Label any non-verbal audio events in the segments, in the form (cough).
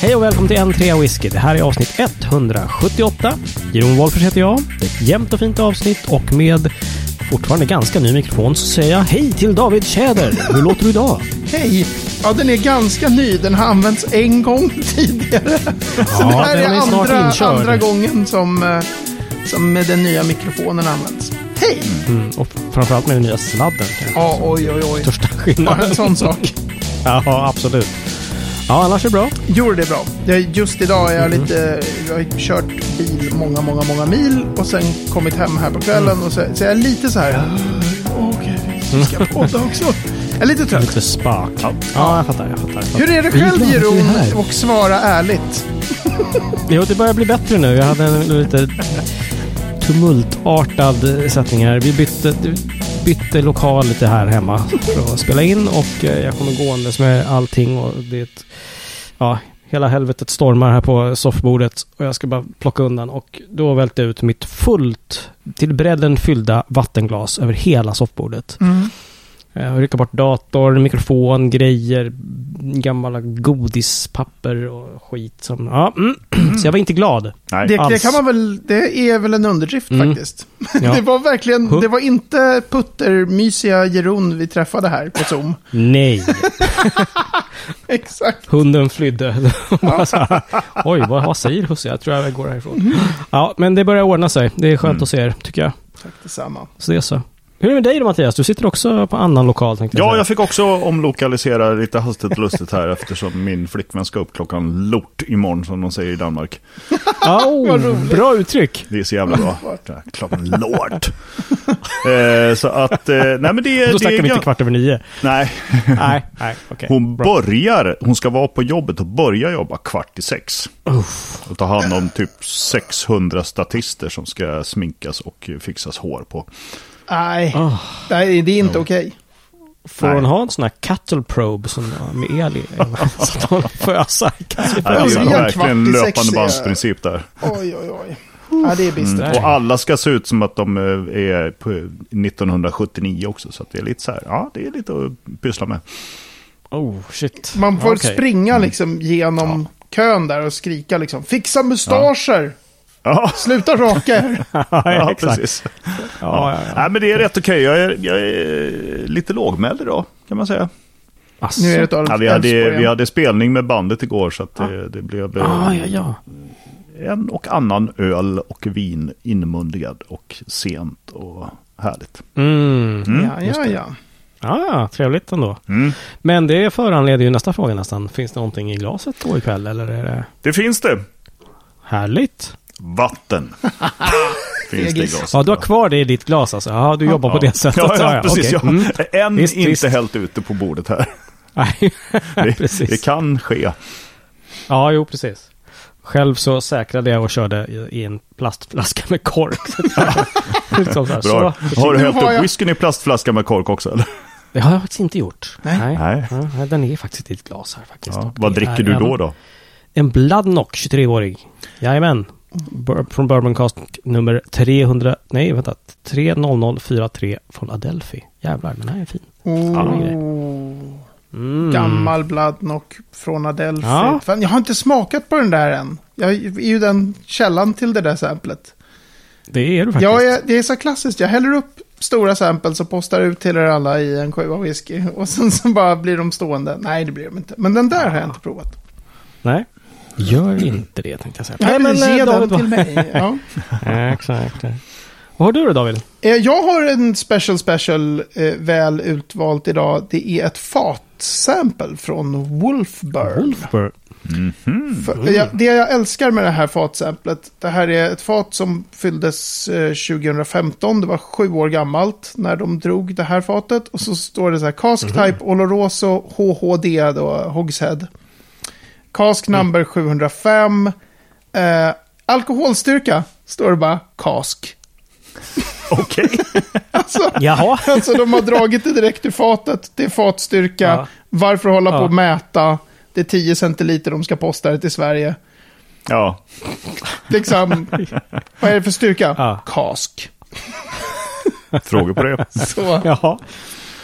Hej och välkommen till en trea whisky. Det här är avsnitt 178. Jeroen Wolffers heter jag. Det är ett jämnt och fint avsnitt och med fortfarande ganska ny mikrofon så säger jag hej till David Tjäder. Hur låter du idag? Hej! Ja, den är ganska ny. Den har använts en gång (laughs) tidigare. Så det här är är andra, andra gången som, eh, som med den nya mikrofonen används. Hej! Mm, och framförallt med den nya sladden kanske. Ja, oj, oj, oj. Största Bara skillnaden. en sån sak. (laughs) Ja, absolut. Ja, annars är det bra. Jo, det är bra. Jag, just idag är jag lite... Jag har kört bil många, många, många mil och sen kommit hem här på kvällen och så, så jag är lite så här... "Ah, Okej, vi ska podda också. Jag är lite trött. Lite spak. Ja, jag fattar. Jag fattar. Jag fattar. Hur är det själv. Jeroen? Och svara ärligt. (laughs) Jo, det börjar bli bättre nu. Jag hade en lite tumultartad sättning här. Vi bytte, bytte lokal lite här hemma för att spela in och eh, jag kommer gåendes med allting och det är ett, ja, hela helvetet stormar här på soffbordet och jag ska bara plocka undan och då välte jag ut mitt fullt till bredden fyllda vattenglas över hela soffbordet. Mm rycka bort dator, mikrofon, grejer, gamla godispapper och skit som... Ja, mm. (clears throat) Så jag var inte glad. Nej. Det, det kan man väl, det är väl en underdrift Mm. faktiskt. (laughs) Ja. Det var verkligen, Huh? det var inte puttermysiga Jeroen vi träffade här på Zoom. (laughs) Nej, (laughs) Exakt. hunden flydde. Här, Oj, vad, vad säger husse? Jag tror jag går härifrån. Ja, men det börjar ordna sig. Det är skönt att se er, tycker jag. Tack detsamma. Så det är så. Hur är det med dig då Mattias? Du sitter också på annan lokal tänkte jag Ja, säga. jag fick också omlokalisera lite hastigt och lustigt här eftersom min flickvän ska upp klockan lort imorgon som de säger i Danmark. Ja, (laughs) oh, bra uttryck. Det är så jävla bra. Klockan lort. eh, så att, eh, nej men det, Då det snackar är vi inte kvart över nio. Nej, Nej, nej, okej. hon Bra. börjar, hon ska vara på jobbet och börja jobba kvart i sex. Och ta hand om typ 600 statister som ska sminkas och fixas hår på. Nej, Ah. nej det är inte okej. Får Nej. hon ha en sån här cattle probe som med el i? (laughs) Så att hon fösa. Nej, det är jag verkligen löpande bandsprincip där. Oj, oj, oj. Ja, det är bistert. Nej. Och alla ska se ut som att de eh, är på 1979 också. Så att det är lite så här, ja det är lite att pyssla med. Oh, shit. Man får Okej. springa liksom genom kön där och skrika liksom. Fixa mustascher! Ja, Sluta raka er! (laughs) ja exakt. precis. Ja, ja, ja. Nej, men det är rätt okej. Jag, är, jag är lite lågmäld idag, kan man säga. Asså. Nu är det Ja, vi, hade, vi hade spelning med bandet igår, så att det, det blev eh, Ah, ja, ja. en och annan öl och vin inmundigad och sent och härligt. Mm. Mm, Ja, ja, ja. Ja, ja, trevligt ändå. Mm. Men det föranleder ju nästa fråga nästan. Finns det någonting i glaset då ikväll eller är det Det finns det. härligt? Vatten. (laughs) finns det i glaset. Ja, du har kvar det i ditt glas alltså? Ja, du jobbar på det sättet? Ja, ja, precis. Ja. Mm. En Visst, inte visst. hällt ute på bordet här. (laughs) Nej, Det, precis. det kan ske. Ja, jo, precis. Själv så säkrade jag och körde i, en plastflaska med kork. (laughs) Liksom så här, Bra. så, Har du hällt upp jag- whiskyn i plastflaska med kork också? Eller? det har jag faktiskt inte gjort. Nej. Nej. Ja, den är faktiskt i ett glas här faktiskt. Ja. Vad det dricker du då då? En Bloodnock 23-årig. Jajamän. Från Bourbon Cast nummer 300, nej vänta, 30043 från Adelphi. Jävlar, den här är fin. Oh, Mm. gammal Bloodnock från Adelphi. Ja. Fan, jag har inte smakat på den där än. Jag är ju den källan till det där samplet. Det är du faktiskt. Är, det är så klassiskt. Jag häller upp stora samples och postar ut till er alla i en sjua whisky. (laughs) Och sen så bara blir de stående. Nej, det blir de inte. Men den där har jag inte provat. Nej. Gör inte det tänkte jag säga. Jag vill eh, ge den David, till mig. (laughs) Ja. vad- Exakt. Vad har du då David? Eh, Jag har en special special eh, väl utvalt idag. Det är ett fatsample från Wolfburn. Wolfburg. För, jag, det jag älskar med det här fatsamplet, det här är ett fat som fylldes eh, 2015. Det var sju år gammalt när de drog det här fatet. Och så står det så här, Cask Type Oloroso HHD då, Hogshead. Cask number 705. Eh, alkoholstyrka, står det bara, Cask. (laughs) Okej. (laughs) Alltså, Jaha. alltså de har dragit det direkt ur fatet. Det är fatstyrka. Ja. Varför hålla på Ja. och mäta? Det är 10 centiliter de ska posta det till Sverige. Ja. Liksom, vad är det för styrka? Ja. Kask. Frågor på det? (laughs) Så, Jaha.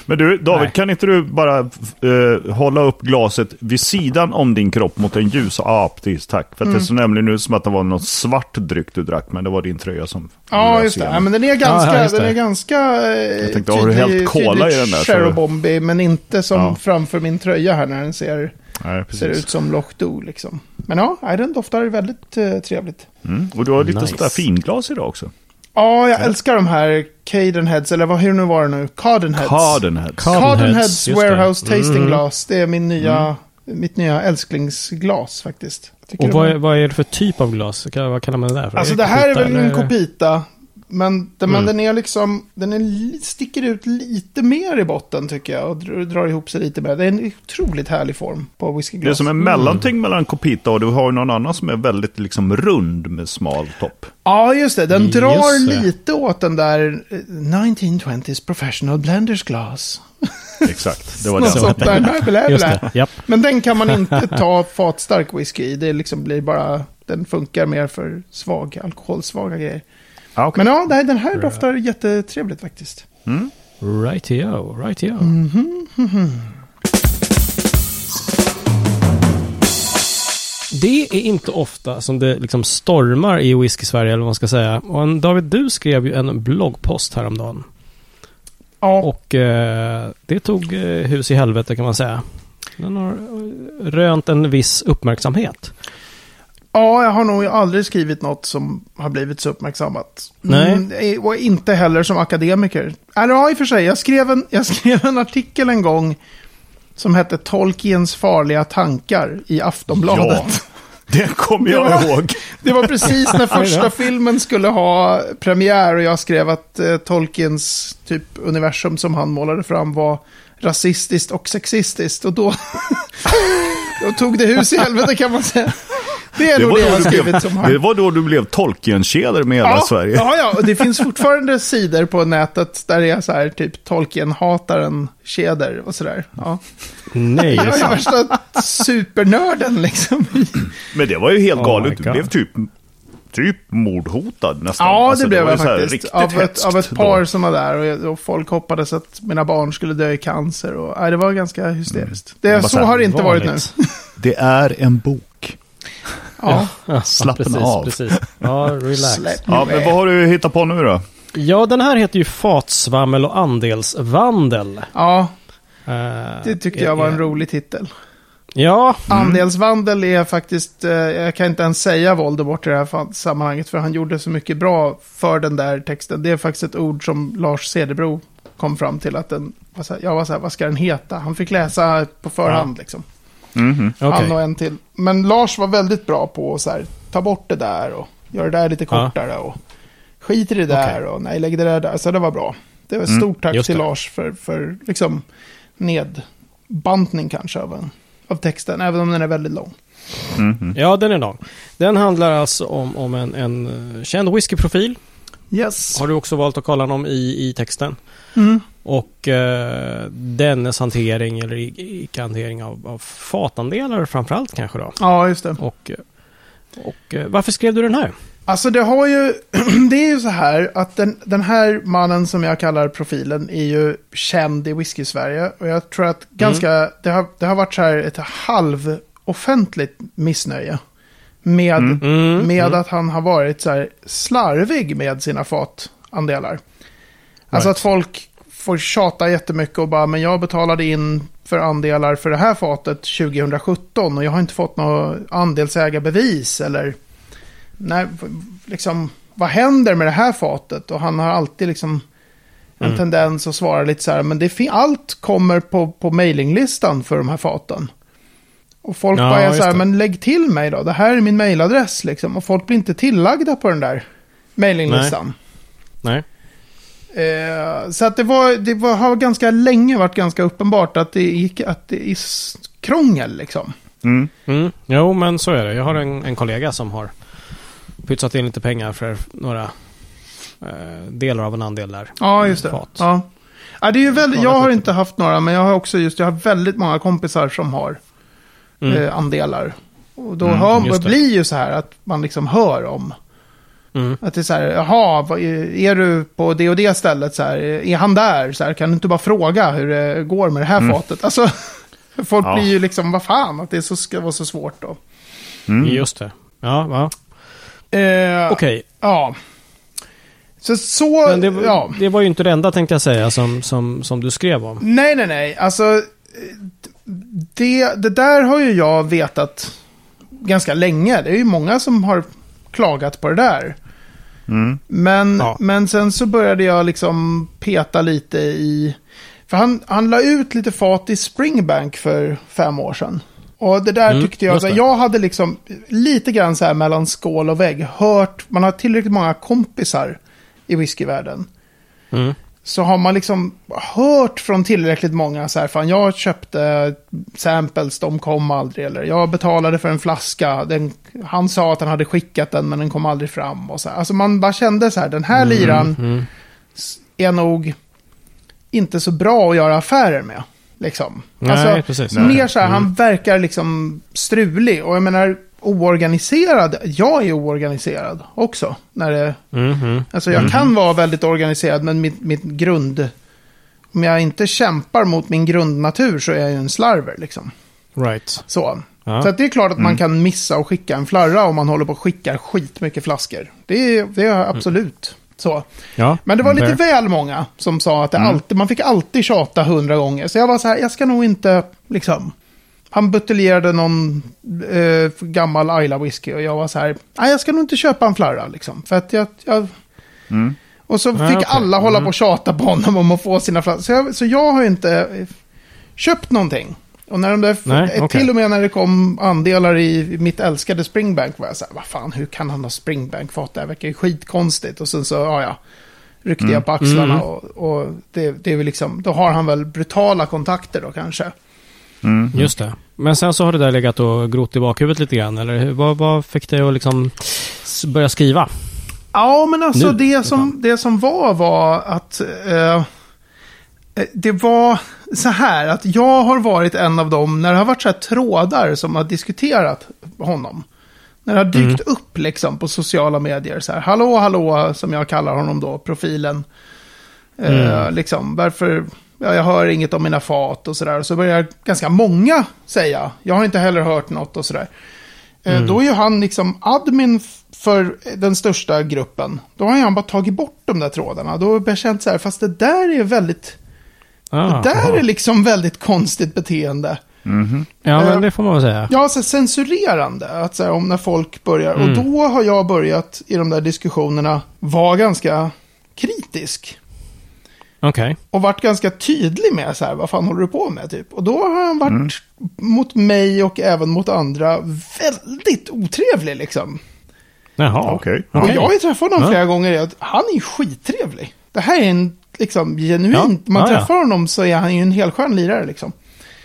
Men du, David, Nej. kan inte du bara eh, hålla upp glaset vid sidan om din kropp mot en ljus? Ja, precis, tack. För att det ser nämligen ut som att det var något svart dryck du drack, men det var din tröja som Ja, just det. Ja, men den är ganska, det. den är ganska eh, Jag tänkte, har du hällt cola i den där, Cherobombi, men inte som Ja. framför min tröja här när den ser, Nej, ser ut som Loch Do liksom. Men ja, den doftar väldigt eh, trevligt. Mm. Och du har lite Nice. sådär finglas idag också. Ja, jag älskar de här Cadenheads, eller vad hur nu var det nu? Cardenheads. Cardenheads. Car- Cardenheads, Cardenheads just det. Warehouse Tasting Mm. Glass. Det är min nya, mitt nya älsklingsglas faktiskt. Tycker Och vad är, vad är det för typ av glas? Kan- Vad kallar man det där för? Alltså det här är väl en kopita. Men, den, men Mm. den är liksom, den är, sticker ut lite mer i botten tycker jag. Och drar, ihop sig lite mer. Det är en otroligt härlig form på Det är whiskyglas. som en mellanting mellan Copita och du har ju någon annan som är väldigt liksom rund med smal topp. Ja, just det. Den Just drar det. lite åt den där eh, 1920s professional blenders glass. (laughs) Exakt, det var det. sånt där. Blä, blä, blä. Men den kan man inte (laughs) ta fatstark whisky i. Det liksom blir bara, den funkar mer för svag, alkoholsvaga grejer. Ja, okej. Men ja, nej, den här doftar jättetrevligt faktiskt. Mm. Rightio, rightio. Det är inte ofta som det liksom stormar i Whisky-Sverige, eller vad man ska säga. Och en, David, du skrev ju en bloggpost häromdagen. Ja, Och eh, det tog eh, hus i helvete kan man säga. Den har eh, rönt en viss uppmärksamhet. Ja, jag har nog aldrig skrivit något som har blivit så uppmärksammat. Nej. Mm, och inte heller som akademiker. Eller ja, i och för sig. Jag skrev, en, jag (laughs) skrev en artikel en gång som hette Tolkiens farliga tankar i Aftonbladet. Ja, det kommer jag (laughs) Ja. ihåg. Det var precis när (laughs) första filmen skulle ha premiär och jag skrev att eh, Tolkiens typ universum som han målade fram var rasistiskt och sexistiskt. Och då, då tog det hus i helvete kan man säga. Det är Det nog var, det jag då har du skrivit blev, som det var då du blev Tolkien-kedjor med hela Ja, Sverige. ja, ja, och det finns (laughs) fortfarande sidor på nätet där det är så här typ Tolkien-hataren kedor och sådär. Ja. Nej, det Jag är sant. värsta supernörden liksom. Men det var ju helt Oh galet. Du blev typ, typ mordhotad nästan. Ja, Alltså, det blev var jag ju så här faktiskt. riktigt Av ett, av ett då. par som var där och, jag- och folk hoppades att mina barn skulle dö i cancer. Och, nej, det var ganska hysteriskt. Det, Bara så så här, har det inte varit nu. Det är en bok. Ja. Ja, Slappna precis, av. Precis. Ja, relax. Ja, men vad har du hittat på nu då? Ja, den här heter ju fatsvammel och andelsvandel. ja, Eh, det tyckte jag var en eh, rolig titel. Ja, Andelsvandel är faktiskt, eh, jag kan inte ens säga Voldemort i det här sammanhanget, för han gjorde så mycket bra för den där texten. Det är faktiskt ett ord som Lars Cederbro kom fram till att den, jag var så här, vad ska den heta? Han fick läsa på förhand liksom. Mhm. okej. Han och en till. Men Lars var väldigt bra på att så här, ta bort det där och göra det där lite Ja. kortare och skit i det där Okej. och nej, lägg det där där. Så det var bra. Det var ett Mm, stort tack till det. Lars för, för liksom nedbantning kanske av, en, av texten, även om den är väldigt lång. Mhm. Ja, den är lång. Den handlar alltså om, om en, en eh, känd whiskyprofil. Yes. Har du också valt att kolla honom i, i texten. Mm. Och eh, dennes hantering eller i- icke-hantering av, av fatandelar framförallt kanske då. Ja, just det. Och, eh, och eh, varför skrev du den här? Alltså det har ju, (clears throat) det är ju så här att den, den här mannen som jag kallar profilen är ju känd i whisky-Sverige. Och jag tror att ganska, det, har, det har varit så här ett halvoffentligt missnöje. Med, Mm. Mm, med mm. att han har varit så här slarvig med sina fatandelar. Alltså Right. att folk får tjata jättemycket och bara, men jag betalade in för andelar för det här fatet 2017 och jag har inte fått något andelsägarbevis eller nej, liksom, vad händer med det här fatet? Och han har alltid liksom en Mm. tendens att svara lite så här, men det allt kommer på, på mailinglistan för de här faten. Och folk Ja, bara är så här, men lägg till mig då, det här är min mailadress liksom. Och folk blir inte tillagda på den där mailinglistan. Nej. Eh, så att det var, det var, har ganska länge varit ganska uppenbart att det gick, att det är krångel liksom. Mm. Mm. Jo, men så är det. Jag har en, en kollega som har pytsat in lite pengar för några eh, delar av en andel där. Ja, just det. Fat. Ja. Ja, det är ju väldigt, Ja, jag har inte haft några, men jag har också just, jag har väldigt många kompisar som har Mm. eh, andelar. Och då Mm, hör, det. blir ju så här att man liksom hör om Mm. Att det är så här, jaha, är du på det och det stället så här, är han där? Så här, kan du inte bara fråga hur det går med det här mm. fatet? Alltså, (laughs) folk ja. blir ju liksom, vad fan, att det så, ska vara så svårt då. Mm. Just det. Ja, va? Eh, Okej. Okay. Ja. Så, så Men det, ja. det var ju inte det enda tänkte jag säga som, som, som du skrev om. Nej, nej, nej. Alltså, det, det där har ju jag vetat ganska länge. Det är ju många som har klagat på det där. Mm. Men, ja. men sen så började jag liksom peta lite i... För han, han la ut lite fat i Springbank för fem år sedan. Och det där mm, tyckte jag, så jag hade liksom lite grann så här mellan skål och vägg hört, man har tillräckligt många kompisar i whiskyvärlden. Mm. Så har man liksom hört från tillräckligt många så här, fan jag köpte samples, de kom aldrig. Eller jag betalade för en flaska, den, han sa att han hade skickat den men den kom aldrig fram. Och så här. Alltså man bara kände så här, den här mm, liran mm. är nog inte så bra att göra affärer med. Liksom. Nej, alltså, precis. Mer så här, mm. han verkar liksom strulig. Och jag menar, oorganiserad. Jag är oorganiserad också. När det, mm -hmm. Alltså jag mm -hmm. kan vara väldigt organiserad, men mitt, mitt grund... Om jag inte kämpar mot min grundnatur så är jag ju en slarver liksom. Right. Så. Ja. Så det är klart att man mm. kan missa och skicka en flarra om man håller på och skickar skitmycket flaskor. Det är, det är absolut mm. så. Ja, Men det var lite väl många som sa att det mm. alltid, man fick alltid tjata hundra gånger. Så jag var så här, jag ska nog inte liksom han buteljerade någon eh, gammal Ayla whisky och jag var så här, nej jag ska nog inte köpa en flarra liksom. För att jag... jag... Mm. Och så fick ah, okay. alla hålla mm. på och tjata på honom om att få sina flaskor. Så jag, så jag har inte köpt någonting. Och när de där, Nej, okay. till och med när det kom andelar i mitt älskade Springbank var jag så här, vad fan, hur kan han ha Springbank-fat? Det här verkar ju skitkonstigt. Och sen så, ja ja, ryckte mm. jag på axlarna mm. och, och det, det är väl liksom, då har han väl brutala kontakter då kanske. Mm. Just det. Men sen så har det där legat och grott i bakhuvudet lite grann, eller vad, vad fick dig att liksom börja skriva? Ja, men alltså nu, det, som, det som var var att eh, det var så här att jag har varit en av dem, när det har varit så här trådar som har diskuterat honom. När det har dykt mm. upp liksom på sociala medier, så här, hallå, hallå, som jag kallar honom då, profilen. Eh, mm. liksom, varför jag hör inget om mina fat och sådär. Och så börjar ganska många säga, jag har inte heller hört något och sådär. Eh, mm. Då är ju han liksom admin för den största gruppen. Då har han bara tagit bort de där trådarna. Då har jag känt så här, fast det där är väldigt... Ah, det där aha. är liksom väldigt konstigt beteende. Mm -hmm. Ja, men det får man väl säga. Ja, så censurerande. Att så om när folk börjar. Mm. Och då har jag börjat i de där diskussionerna vara ganska kritisk. Okay. Och varit ganska tydlig med så här, vad fan håller du på med typ. Och då har han varit mm. mot mig och även mot andra väldigt otrevlig liksom. Jaha, okej. Okay. Och jag har ju träffat honom ja. flera gånger. Han är ju skittrevlig. Det här är en, liksom, genuint. Ja. Man ja, träffar honom så är han ju en helskön lirare liksom.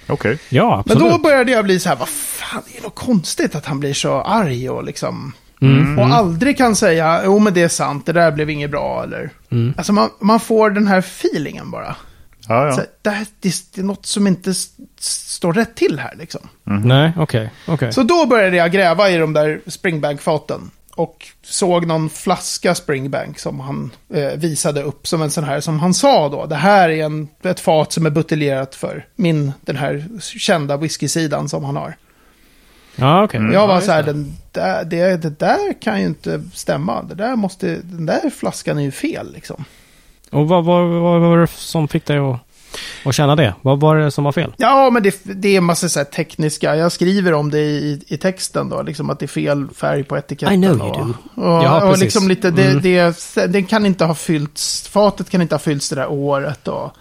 Okej. Okay. Ja, absolut. Men då började jag bli så här, vad fan, det är något konstigt att han blir så arg och liksom... Mm. Och aldrig kan säga, jo men det är sant, det där blev inget bra eller... Mm. Alltså man, man får den här feelingen bara. Ja, ja. Så, det, här, det, är något som inte står rätt till här liksom. Mm. Nej, okej. Okay, okay, Så då började jag gräva i de där Springbank-faten. Och såg någon flaska Springbank som han eh, visade upp som en sån här, som han sa då. Det här är en, ett fat som är buteljerat för min, den här kända whisky-sidan som han har. Ja, okay. Mm. Jag var så här, den där, det, det där kan ju inte stämma. Det där måste, den där flaskan är ju fel liksom. Och vad, vad, vad var det som fick dig att, att känna det? Vad var det som var fel? Ja, men det, det är en massa så tekniska, jag skriver om det i, i texten då, liksom att det är fel färg på etiketten. I know you do. Och, och, ja, och liksom lite, det, mm. det, det kan inte ha fyllts, fatet kan inte ha fyllts det där året. Och,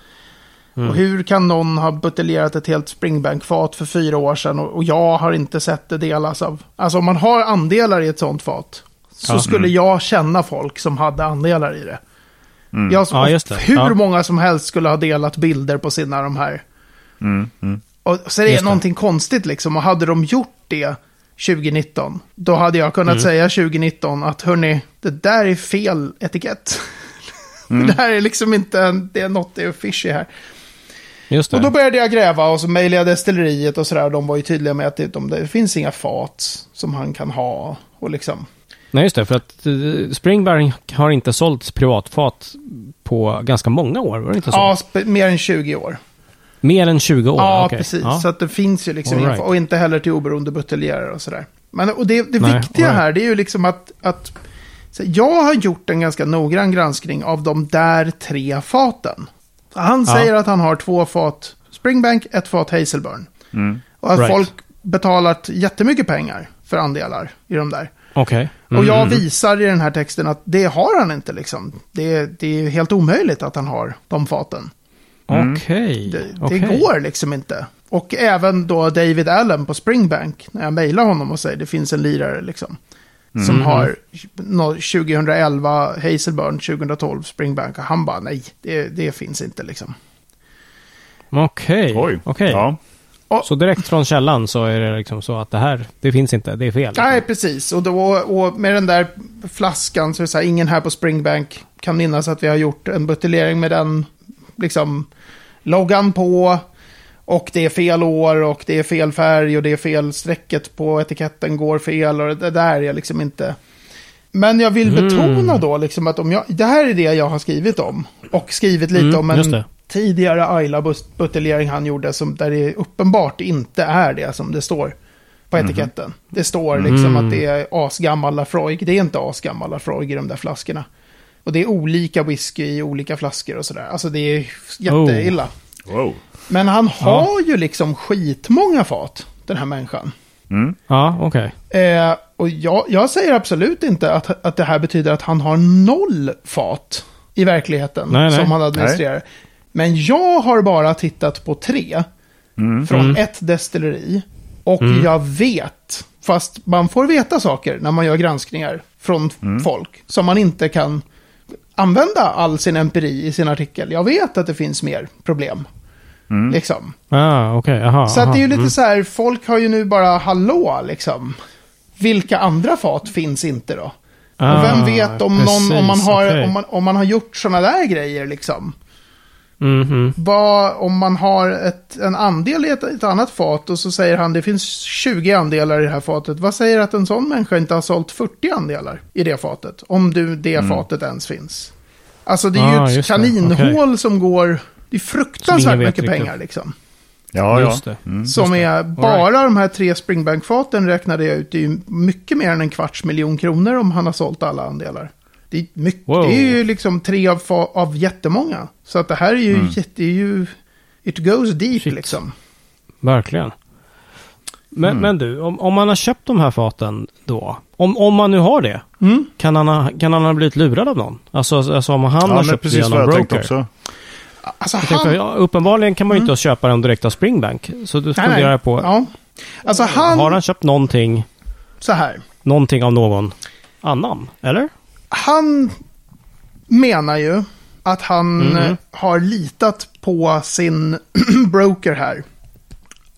Mm. Och hur kan någon ha buteljerat ett helt Springbank-fat för fyra år sedan och, och, jag har inte sett det delas av... Alltså om man har andelar i ett sånt fat så ja. skulle mm. jag känna folk som hade andelar i det. Mm. Jag, ja, det. Hur ja. många som helst skulle ha delat bilder på sina de här. Mm. mm. Och så är det någonting konstigt liksom. Och hade de gjort det 2019, då hade jag kunnat mm. säga 2019 att hörni, det där är fel etikett. (laughs) Mm. det här är liksom inte, det är något det är fishy här. Just det. Och då började jag gräva och så mejlade jag destilleriet och sådär. De var ju tydliga med att det, de, det finns inga fat som han kan ha. Och liksom. Nej, just det. För att uh, Springbank har inte sålt privatfat på ganska många år. Var det inte så? Ja, mer än 20 år. Mer än 20 år? Ja, okay. precis. Ja. Så att det finns ju liksom, right. och inte heller till oberoende buteljerare och sådär. Men och det, det viktiga right. här, det är ju liksom att, att jag har gjort en ganska noggrann granskning av de där tre faten. Han Ja. säger att han har två fat Springbank, ett fat Hazelburn. Mm. Och att Right. folk betalat jättemycket pengar för andelar i de där. Okej. Och jag Mm. visar i den här texten att det har han inte liksom. Det, det är helt omöjligt att han har de faten. Okej. Det, det okej. går liksom inte. Och även då David Allen på Springbank, när jag mejlar honom och säger det finns en lirare liksom. Som Mm. har nå- 2011 Hazelburn, 2012 Springbank. Och han bara nej, det, det finns inte liksom. Okej. Oj. Okej. Ja. Så direkt från källan så är det liksom så att det här, det finns inte, det är fel. Nej, precis. Och, då, och med den där flaskan så är det så här, ingen här på Springbank kan minnas att vi har gjort en buteljering med den liksom loggan på. Och det är fel år och det är fel färg och det är fel strecket på etiketten går fel och det där är liksom inte... Men jag vill Mm. betona då liksom att om jag, det här är det jag har skrivit om. Och skrivit lite Mm, om en tidigare Ayla-buteljering han gjorde som, där det uppenbart inte är det som det står på etiketten. Det står liksom Mm. att det är asgammal Lafroig. Det är inte asgammal Lafroig i de där flaskorna. Och det är olika whisky i olika flaskor och sådär. Alltså det är jätteilla. Wow. Men han har ju liksom skitmånga fat, den här människan. Mm. Ja, okej. Eh, och jag, jag säger absolut inte att, att det här betyder att han har noll fat i verkligheten Nej, nej. som han administrerar. Men jag har bara tittat på tre Mm. från Mm. ett destilleri. Och Mm. jag vet, fast man får veta saker när man gör granskningar från Mm. folk som man inte kan använda all sin empiri i sin artikel. Jag vet att det finns mer problem. Mm. Liksom. Ah, okej. Aha. Så att det är ju lite aha. så här, folk har ju nu bara hallå liksom. Vilka andra fat finns inte då? Mm. Och vem Ah, vet om, någon, om, man precis, har, okej. om, man, om man har gjort sådana där grejer liksom. Mhm. Vad, om man har ett, en andel i ett, ett annat fat och så säger han det finns 20 andelar i det här fatet. Vad säger att en sån människa inte har sålt 40 andelar i det fatet? Om du, det fatet ens finns. Alltså det är Mm. Ah, ju ett kaninhål som går... Det är fruktansvärt mycket pengar liksom. Ja, Just ja. det. Mm. Som Just det. är bara de här tre Springbank-faten räknade jag ut. Det är ju mycket mer än en kvarts miljon kronor om han har sålt alla andelar. Det är, mycket, Wow. det är ju liksom tre av, av jättemånga. Så att det här är ju, Mm. jätte, ju it goes deep Shit. liksom. Verkligen. Men, Mm. men du, om, om man har köpt de här faten då, om, om man nu har det, Mm. kan han ha, kan han ha blivit lurad av någon? Alltså, alltså om han Ja, har köpt precis via vad någon jag tänkte broker? också. Alltså Jag tänkte, han... ja, uppenbarligen kan man ju Mm. inte köpa den direkt av Springbank. Så du funderar jag på, Ja. Alltså han... har han köpt någonting, Så här. någonting av någon annan? Eller? Han menar ju att han Mhm. eh, har litat på sin (clears throat) broker här.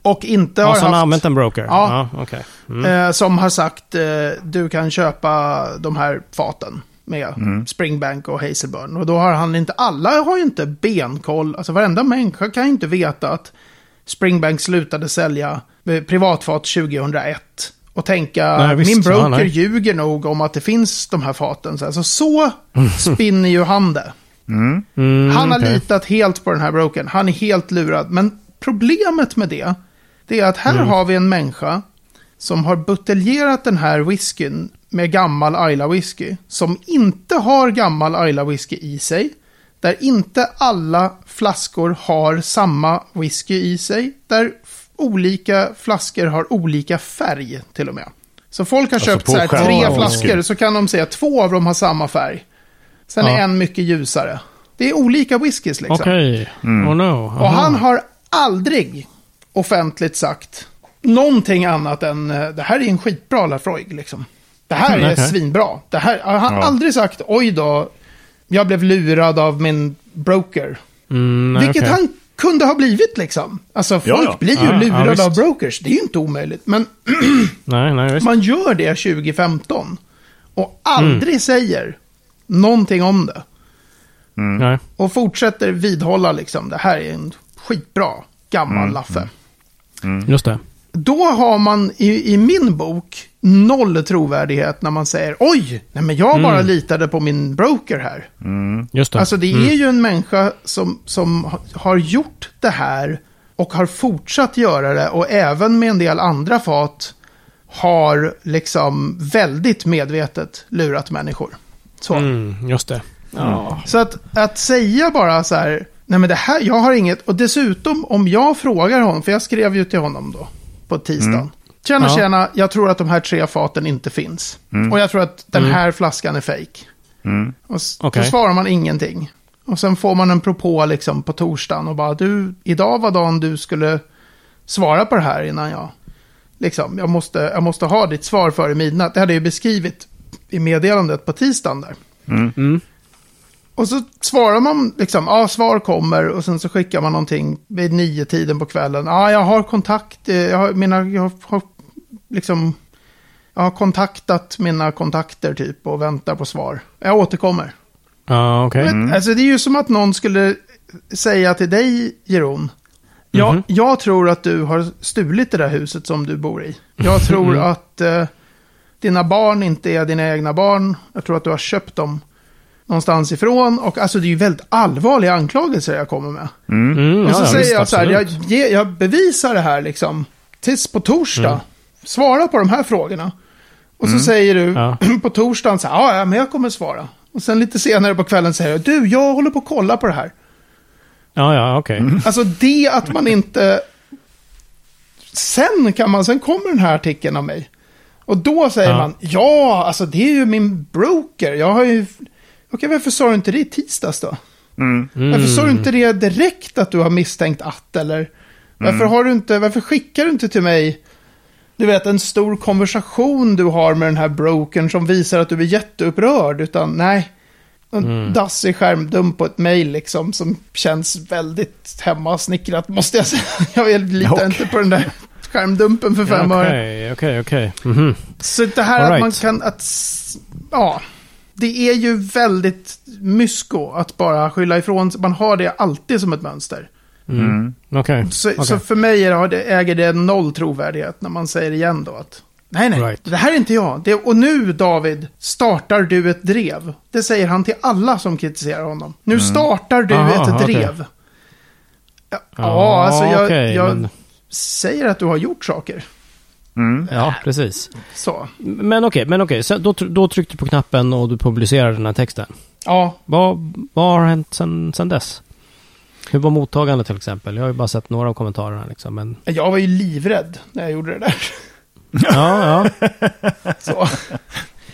Och inte har Ja, han haft... har använt en broker? Ja. ja okej. Mm. Eh, som har sagt eh, du kan köpa de här faten med Mm. Springbank och Hazelburn. Och då har han inte, alla har ju inte benkoll, alltså varenda människa kan ju inte veta att Springbank slutade sälja eh, privatfat 2001. Och tänka, Nej, visst, min ja, broker nej. ljuger nog om att det finns de här faten. Så, alltså, så spinner ju han det. Mm. Mm, Han har okej. litat helt på den här brokern. Han är helt lurad. Men problemet med det, det är att här Mm. har vi en människa som har buteljerat den här whiskyn med gammal Ayla whisky. Som inte har gammal Ayla whisky i sig. Där inte alla flaskor har samma whisky i sig. Där olika flaskor har olika färg till och med. Så folk har Alltså köpt så här, tre flaskor så kan de säga att två av dem har samma färg. Sen är Ja. en mycket ljusare. Det är olika whiskys liksom. Okej. Mm. Oh no. Och han har aldrig offentligt sagt någonting annat än eh, det här är en skitbra Lafroig liksom. Det här Mm, är okej. svinbra. Det här, han har Ja. aldrig sagt oj då, jag blev lurad av min broker. Mm, nej, Vilket okej. han kunde ha blivit liksom. Alltså folk Ja, ja. blir ju Ja, lurade av brokers. Det är ju inte omöjligt. Men (clears throat) Nej, nej, visst. man gör det 2015 och aldrig Mm. säger någonting om det. Nej. Och fortsätter vidhålla liksom, det här är en skitbra gammal Mm, Laffe. Just det. Då har man i, i min bok noll trovärdighet när man säger oj, nej men jag bara Mm. litade på min broker här. Just det. Alltså det Mm. är ju en människa som, som ha- har gjort det här och har fortsatt göra det och även med en del andra fat har liksom väldigt medvetet lurat människor. Så. Mm, just det. Ja. Så att, att säga bara så här, nej men det här, jag har inget, och dessutom om jag frågar honom, för jag skrev ju till honom då på tisdagen. Tjena, Ja. tjena, jag tror att de här tre faten inte finns. Och jag tror att den här flaskan är fake. Mm. Och s- Okej. då svarar man ingenting. Och sen får man en propå liksom på torsdagen och bara, du, idag var dagen du skulle svara på det här innan jag, liksom, jag måste, jag måste ha ditt svar före midnatt. Det hade jag ju beskrivit i meddelandet på tisdagen där. Mm. Och så svarar man liksom, ja svar kommer och sen så skickar man någonting vid nio tiden på kvällen. Ja, jag har kontakt, eh, jag har, mina, jag har liksom, jag har kontaktat mina kontakter typ och väntar på svar. Jag återkommer. Ja, okej. Men, Alltså det är ju som att någon skulle säga till dig, Jeroen. Ja, Mhm. jag tror att du har stulit det där huset som du bor i. Jag (laughs) tror Mm. att eh, dina barn inte är dina egna barn. Jag tror att du har köpt dem någonstans ifrån. Och alltså det är ju väldigt allvarliga anklagelser jag kommer med. Mm, och så ja, säger visst, jag så här, jag, ge, jag bevisar det här liksom. Tills på torsdag. Mm. Svara på de här frågorna. Och så säger du Ja. (clears throat) på torsdagen så här, "Ja, men jag kommer svara. Och sen lite senare på kvällen säger jag, du, jag håller på att kolla på det här. Ja, ja, okej. Alltså det att man inte... Sen kan man, sen kommer den här artikeln av mig. Och då säger Ja. man, ja, alltså det är ju min broker. Jag har ju... Okej, varför sa du inte det i tisdags då? Mm. Varför sa du inte det direkt att du har misstänkt att, eller? Varför har du inte, varför skickar du inte till mig, du vet, en stor konversation du har med den här brokern som visar att du är jätteupprörd, utan nej. En dassig skärmdump på ett mejl liksom som känns väldigt hemmasnickrat måste jag säga. (laughs) Jag litar Okej. inte på den där skärmdumpen för fem öre. Okej, okej, okej. Mhm. Så det här All att right. man kan, att, ja, det är ju väldigt mysko att bara skylla ifrån sig. Man har det alltid som ett mönster. Mm. Okej. Så, okej. så för mig är det, äger det noll trovärdighet när man säger igen då att nej, nej, Right. det här är inte jag. Det, och nu David, startar du ett drev. Det säger han till alla som kritiserar honom. Nu startar du Aha, ett okej. drev. Ja, ja, alltså jag, jag men- säger att du har gjort saker. Mm. Ja, precis. Så, Men okej, men okej. Så då, då tryckte du på knappen och du publicerade den här texten. ja, Vad, vad har hänt sen, sen dess? Hur var mottagandet till exempel? Jag har ju bara sett några av kommentarerna liksom, men... jag var ju livrädd när jag gjorde det där. Ja, ja. (laughs) Så.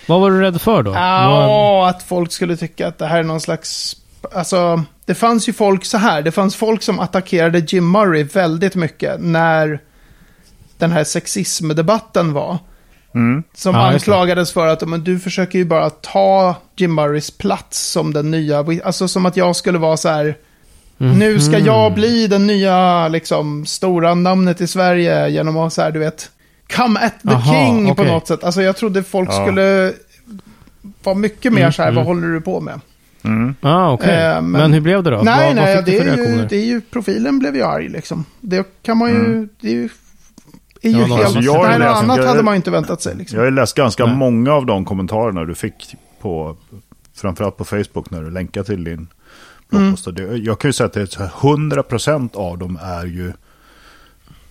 Vad var du rädd för då? Ja, att folk skulle tycka att det här är någon slags... Alltså, det fanns ju folk så här. Det fanns folk som attackerade Jim Murray väldigt mycket när den här sexismdebatten var. Mm. Som Ja, anklagades för att men du försöker ju bara ta Jim Murrays plats som den nya... Alltså som att jag skulle vara så här... Nu ska Mhm. jag bli den nya, liksom, stora namnet i Sverige genom att så här, du vet, come at the Aha, king på okej. något sätt. Alltså jag trodde folk Ja. skulle vara mycket mer Mm, så här, mm. vad håller du på med? Mm. Ah, okej. Eh, men- men... hur blev det då? nej, vad, nej, vad fick det är, ju, det är ju, profilen blev ju arg liksom. Det kan man ju, Mm. det är ju, är ju Ja, helt, Alltså, jag något läst- annat jag- hade man inte väntat sig liksom. Jag har läst ganska Nej. många av de kommentarerna du fick på, framförallt på Facebook när du länkar till din bloggpost. Det- Jag kan ju säga att det är så här 100% av dem är ju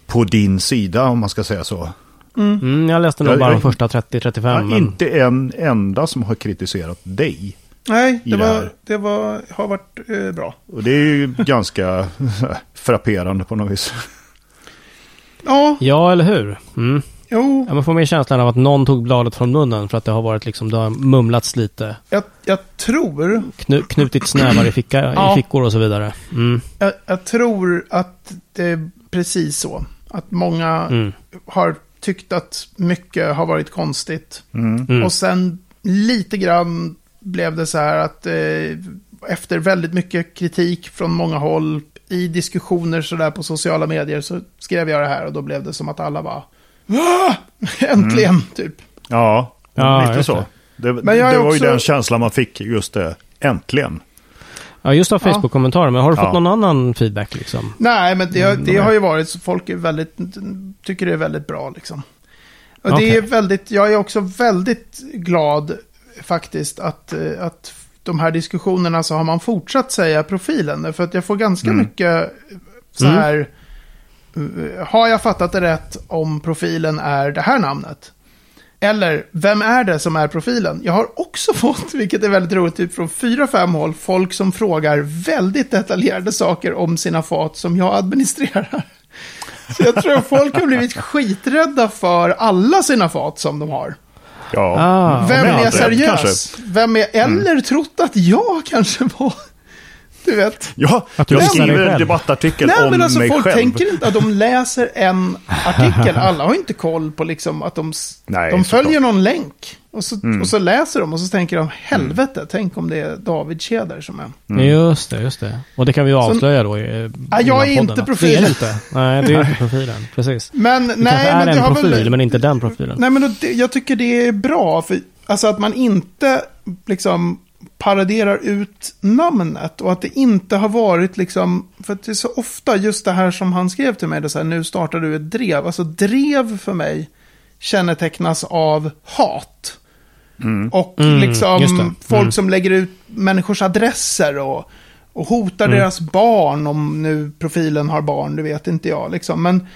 på din sida om man ska säga så. Mm, jag läste nog Jag- bara de första 30-35. Ja, men... Inte en enda som har kritiserat dig. Nej, det var, det var, har varit eh, bra. Och det är ju ganska (laughs) frapperande på något vis. Ja, Ja, eller hur? Mm. jo, Ja, man får mer känslan av att någon tog bladet från munnen för att det har varit liksom, det har mumlats lite. jag, jag tror, Knu, knutit snävar i, ficka, Ja. i fickor och så vidare. Mm. jag, jag tror att det är precis så. Att många Mm. har tyckt att mycket har varit konstigt. Mm. Mm. Och sen lite grann blev det så här att eh, efter väldigt mycket kritik från många håll i diskussioner sådär på sociala medier så skrev jag det här och då blev det som att alla var "Ah! (laughs) Äntligen, typ. Ja, Ja, lite så. det. Det, Men jag det var också- ju den känslan man fick, just det, äntligen. Ja, just av Facebook-kommentarer. Men har du fått Ja. någon annan feedback liksom? Nej, men det, Mm, det har ju varit så folk är väldigt, tycker det är väldigt bra liksom. Och det Okej. är väldigt, jag är också väldigt glad faktiskt att, eh, att de här diskussionerna så har man fortsatt säga profilen. För att jag får ganska Mm. mycket så Mm. här, eh, har jag fattat det rätt om profilen är det här namnet? Eller, vem är det som är profilen? Jag har också (laughs) fått, vilket är väldigt roligt, typ från fyra, fem håll, folk som frågar väldigt detaljerade saker om sina fat som jag administrerar. (laughs) Så jag tror att folk har blivit skiträdda för alla sina fat som de har. Ja. Ah, Vem är seriös? kanske. Vem är, eller trott att jag kanske var, du vet. Ja, Att du jag skriver en debattartikel Nej, om men alltså mig folk själv. tänker inte att de läser en artikel. (laughs) Alla har inte koll på liksom att de, Nej, de följer någon länk. Och så, Mm. och så läser de och så tänker de, helvete, tänk om det är David Tjäder som är. Mm. Just det, just det. Och det kan vi ju avslöja då i Ja, jag är podden, inte profilen. Det är inte. Nej, det är inte profilen. (laughs) Precis. Men Det nej, kanske är men det en har profil, väl... men inte den profilen. Nej, men då, det, jag tycker det är bra. För, alltså att man inte liksom paraderar ut namnet. Och att det inte har varit liksom... För att det är så ofta just det här som han skrev till mig. Det så här, nu startar du ett drev. Alltså drev för mig kännetecknas av hat. Och Mm, liksom just det. folk Mm. som lägger ut människors adresser och, och hotar Mm. deras barn om nu profilen har barn, det vet inte jag. Liksom. Men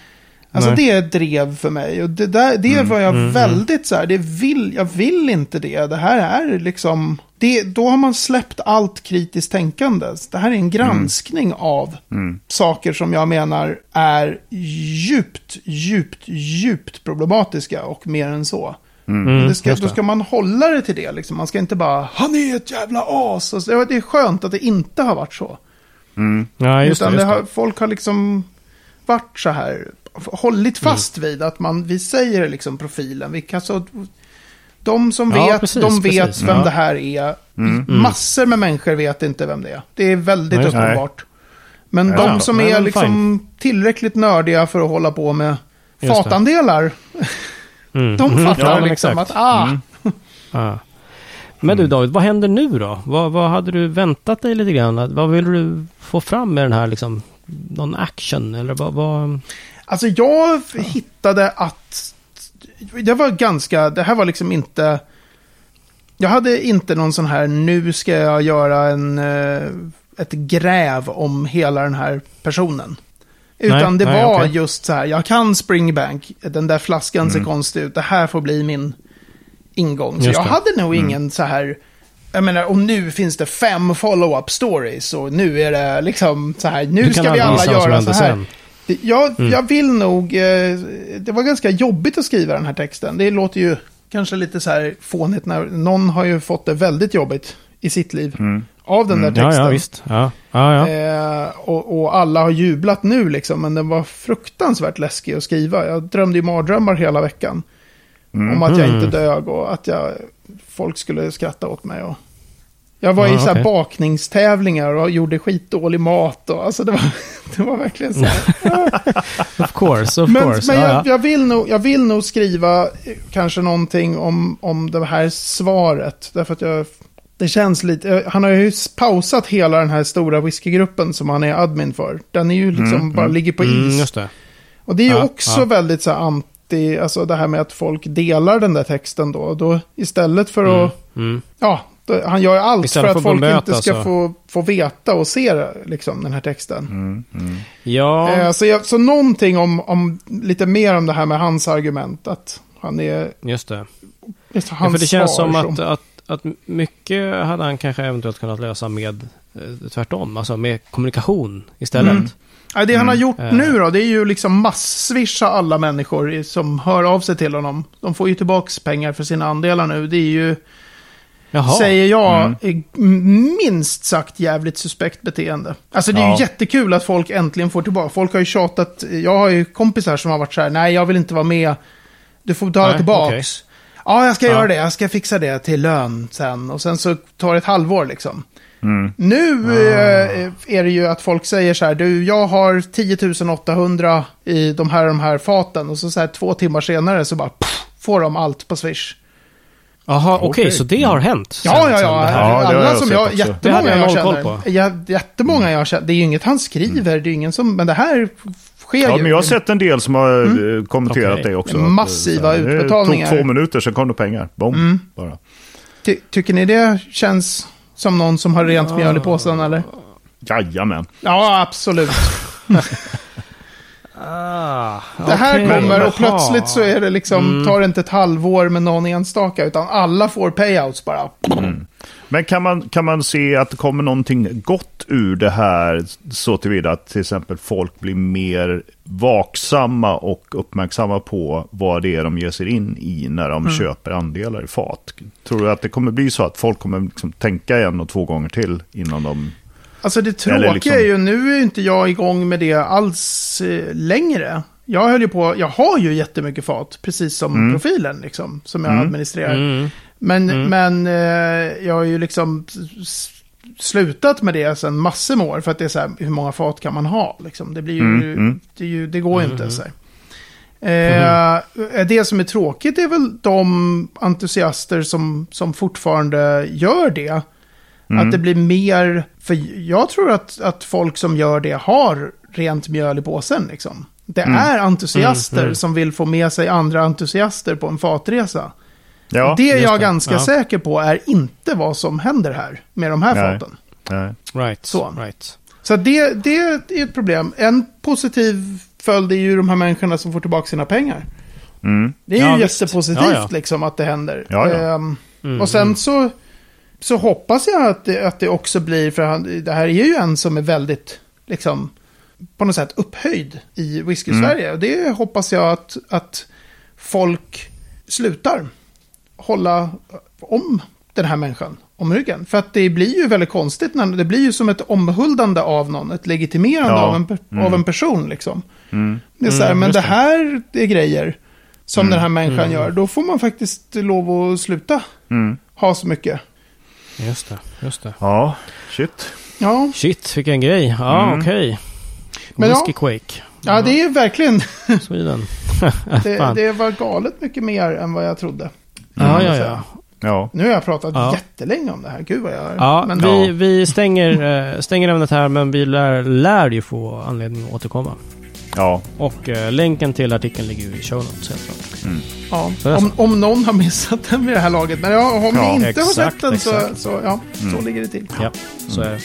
alltså Nej. det är ett drev för mig. Och det, där, det var jag mm, väldigt så här, det vill, jag vill inte det. Det här är liksom, det, då har man släppt allt kritiskt tänkande. Det här är en granskning av Mm. saker som jag menar är djupt, djupt, djupt problematiska och mer än så. Mm, det ska, då det. ska man hålla det till det. Liksom. Man ska inte bara, han är ett jävla as. Och så, det är skönt att det inte har varit så. Mm. Ja, just det. Utan Just det har, det. folk har liksom varit så här, hållit Mm. fast vid att man, vi säger liksom profilen. Vi kan så, de som Ja, vet, precis, de vet precis. vem Ja. det här är. Mm. Massor med människor vet inte vem det är. Det är väldigt Nej, uppenbart. Men Ja, de som är fine. liksom tillräckligt nördiga för att hålla på med Just det. fatandelar, Mm. de Mhm. fattar Ja, liksom exakt. att ah, (laughs) Ja. Men du David, vad händer nu då? Vad, vad hade du väntat dig lite grann? Vad vill du få fram med den här liksom? Någon action eller vad? vad... Alltså jag hittade att det var ganska, det här var liksom inte, jag hade inte någon sån här, nu ska jag göra en, eh, ett gräv om hela den här personen. Utan Nej, det nej, var okej. just så här, jag kan Springbank, den där flaskan ser Mm. konstig ut, det här får bli min ingång. Så Just jag det. hade nog ingen så här, jag menar, och nu finns det fem follow-up stories och nu är det liksom så här, nu ska vi alla göra så här. sen. Jag, Mm. jag vill nog, eh, det var ganska jobbigt att skriva den här texten. Det låter ju kanske lite så här fånigt när någon har ju fått det väldigt jobbigt i sitt liv Mm. Av den där Ja, texten. ja, visst. Ja, ja, ja. Eh, och, och alla har jublat nu liksom, men den var fruktansvärt läskig att skriva. Jag drömde ju mardrömmar hela veckan. Mm. Om att jag Mm. inte dög och att jag, folk skulle skratta åt mig. Och jag var Ja, i så här okej. bakningstävlingar och gjorde skitdålig mat. Och, alltså det, var, (laughs) det var verkligen så här. (laughs) Of course, of Men, course. men ja, jag, ja. jag, vill nog, jag vill nog skriva eh, kanske någonting om, om det här svaret. Därför att jag, det känns lite, eh, han har ju pausat hela den här stora whiskygruppen som han är admin för. Den är ju liksom Mm, bara mm. ligger på is. Mm, just det. Och det är ju Ja, också ja. väldigt så här anti, alltså det här med att folk delar den där texten då. Då istället för att, Mm. ja, då, han gör ju allt Istället för att folk bemöta inte ska få, få veta och se liksom den här texten. Mm. Mm. Ja, Eh, så, jag, så någonting om, om, lite mer om det här med hans argument. Att han är, just det. just Ja, hans för det känns svar som att, att, att mycket hade han kanske eventuellt kunnat lösa med eh, tvärtom. Alltså med kommunikation istället. Mm. Ja, det han har gjort Eh. nu då, det är ju liksom massvischa alla människor som hör av sig till honom. De får ju tillbaka pengar för sina andelar nu. Det är ju, Jaha. säger jag, Mm. minst sagt jävligt suspekt beteende. Alltså det är Ja. ju jättekul att folk äntligen får tillbaka. Folk har ju tjatat, jag har ju kompisar som har varit så här, nej jag vill inte vara med, du får betala Nej, tillbaks. okej. Ja, jag ska Ja. göra det, jag ska fixa det till lön sen. Och sen så tar det ett halvår liksom. Mm. Nu Ah. eh, är det ju att folk säger så här, du, jag har 10 800 i de här, de här faten. Och så, så här två timmar senare så bara pff, får de allt på Swish. Jaha, okej, okay, så det har hänt? Sen, ja, ja, ja. ja Alla jag som jag, jättemånga jag, jag känner. Jättemånga jag känner. Det är ju inget han skriver, mm. det är ingen som, men det här sker ja, ju. men jag har sett en del som har mm. Eh, kommenterat okay. det också. Massiva att, utbetalningar. Det tog två minuter, sen kom det pengar. Bom, mm. bara. Ty tycker ni det känns som någon som har rent mjöl i påsen, eller? Jajamän. Ja, absolut. (laughs) Ah, det här okay. kommer och plötsligt så är det liksom, mm. tar det inte ett halvår med någon enstaka, utan alla får payouts bara. Mm. Men kan man, kan man se att det kommer någonting gott ur det här så tillvida att till exempel folk blir mer vaksamma och uppmärksamma på vad det är de ger sig in i när de mm. köper andelar i fat? Tror du att det kommer bli så att folk kommer liksom tänka en och två gånger till innan de Alltså det tråkiga liksom... är ju, nu är inte jag igång med det alls eh, längre. Jag höll ju på, jag har ju jättemycket fat, precis som mm. profilen liksom, som jag mm. administrerar. Mm. Men, mm. men eh, jag har ju liksom slutat med det sedan massor med år, för att det är så här, hur många fat kan man ha? Liksom. Det, blir ju, mm, mm. det, ju, det går ju inte. Så eh, det som är tråkigt är väl de entusiaster som, som fortfarande gör det. Mm. Att det blir mer, för jag tror att, att folk som gör det har rent mjöl i påsen. Liksom. Det mm. är entusiaster mm, mm. som vill få med sig andra entusiaster på en fatresa. Ja, det är jag det. ganska ja. säker på är inte vad som händer här med de här Nej. faten. Nej. Right. Så, right. Så det, det är ett problem. En positiv följd är ju de här människorna som får tillbaka sina pengar. Mm. Det är ja, ju visst. jättepositivt liksom att det händer. Um, mm, och sen mm. så så hoppas jag att det, att det också blir, för han, det här är ju en som är väldigt, liksom, på något sätt upphöjd i whisky-Sverige. Mm. Och det hoppas jag att, att folk slutar hålla om den här människan om ryggen. För att det blir ju väldigt konstigt, när, det blir ju som ett omhuldande av någon, ett legitimerande ja. av, en, mm. av en person liksom. Mm. Det är så här, mm, men det här är grejer som mm. den här människan mm. gör, då får man faktiskt lov att sluta mm. ha så mycket. Just det, just det. Ja, shit. Ja. Shit, vilken grej. Ja, mm. okej. Okay. Whiskey ja. Quake. Ja, det är verkligen... Sweden. (laughs) (laughs) det, det, var galet mycket mer än vad jag trodde. Ja, ja, ja. Ja. Nu har jag pratat ja. jättelänge om det här. Gud vad jag... Ja, men... vi, vi stänger, äh, stänger ämnet här men vi lär, lär ju få anledning att återkomma. Ja. Och äh, länken till artikeln ligger ju i show notes helt klart. Mm. Ja, om, om någon har missat den vid det här laget. Men ja, om ja, ni inte exakt, har sett den så, så, ja, mm. så ligger det till. Ja, så är det.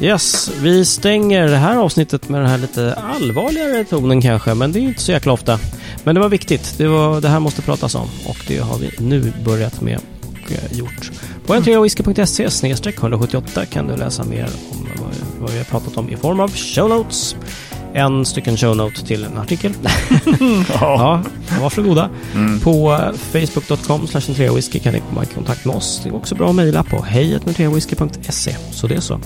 Yes, vi stänger det här avsnittet med den här lite allvarligare tonen kanske, men det är inte så jäkla ofta. Men det var viktigt, det, var, det här måste pratas om och det har vi nu börjat med och eh, gjort. På n3whisky.se 178 kan du läsa mer om vad, vi har pratat om i form av show notes en stycken show note till en artikel. (laughs) ja. varsågoda. Mm. På facebook.com whisky kan ni komma i kontakt med oss. Det är också bra att mejla på hejatnutrewhisky.se. Så det är så.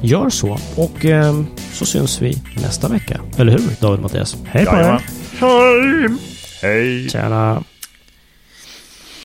Gör så och eh, så syns vi nästa vecka. Eller hur David Mattias? Hej på er! Hej! Hej! Tjena!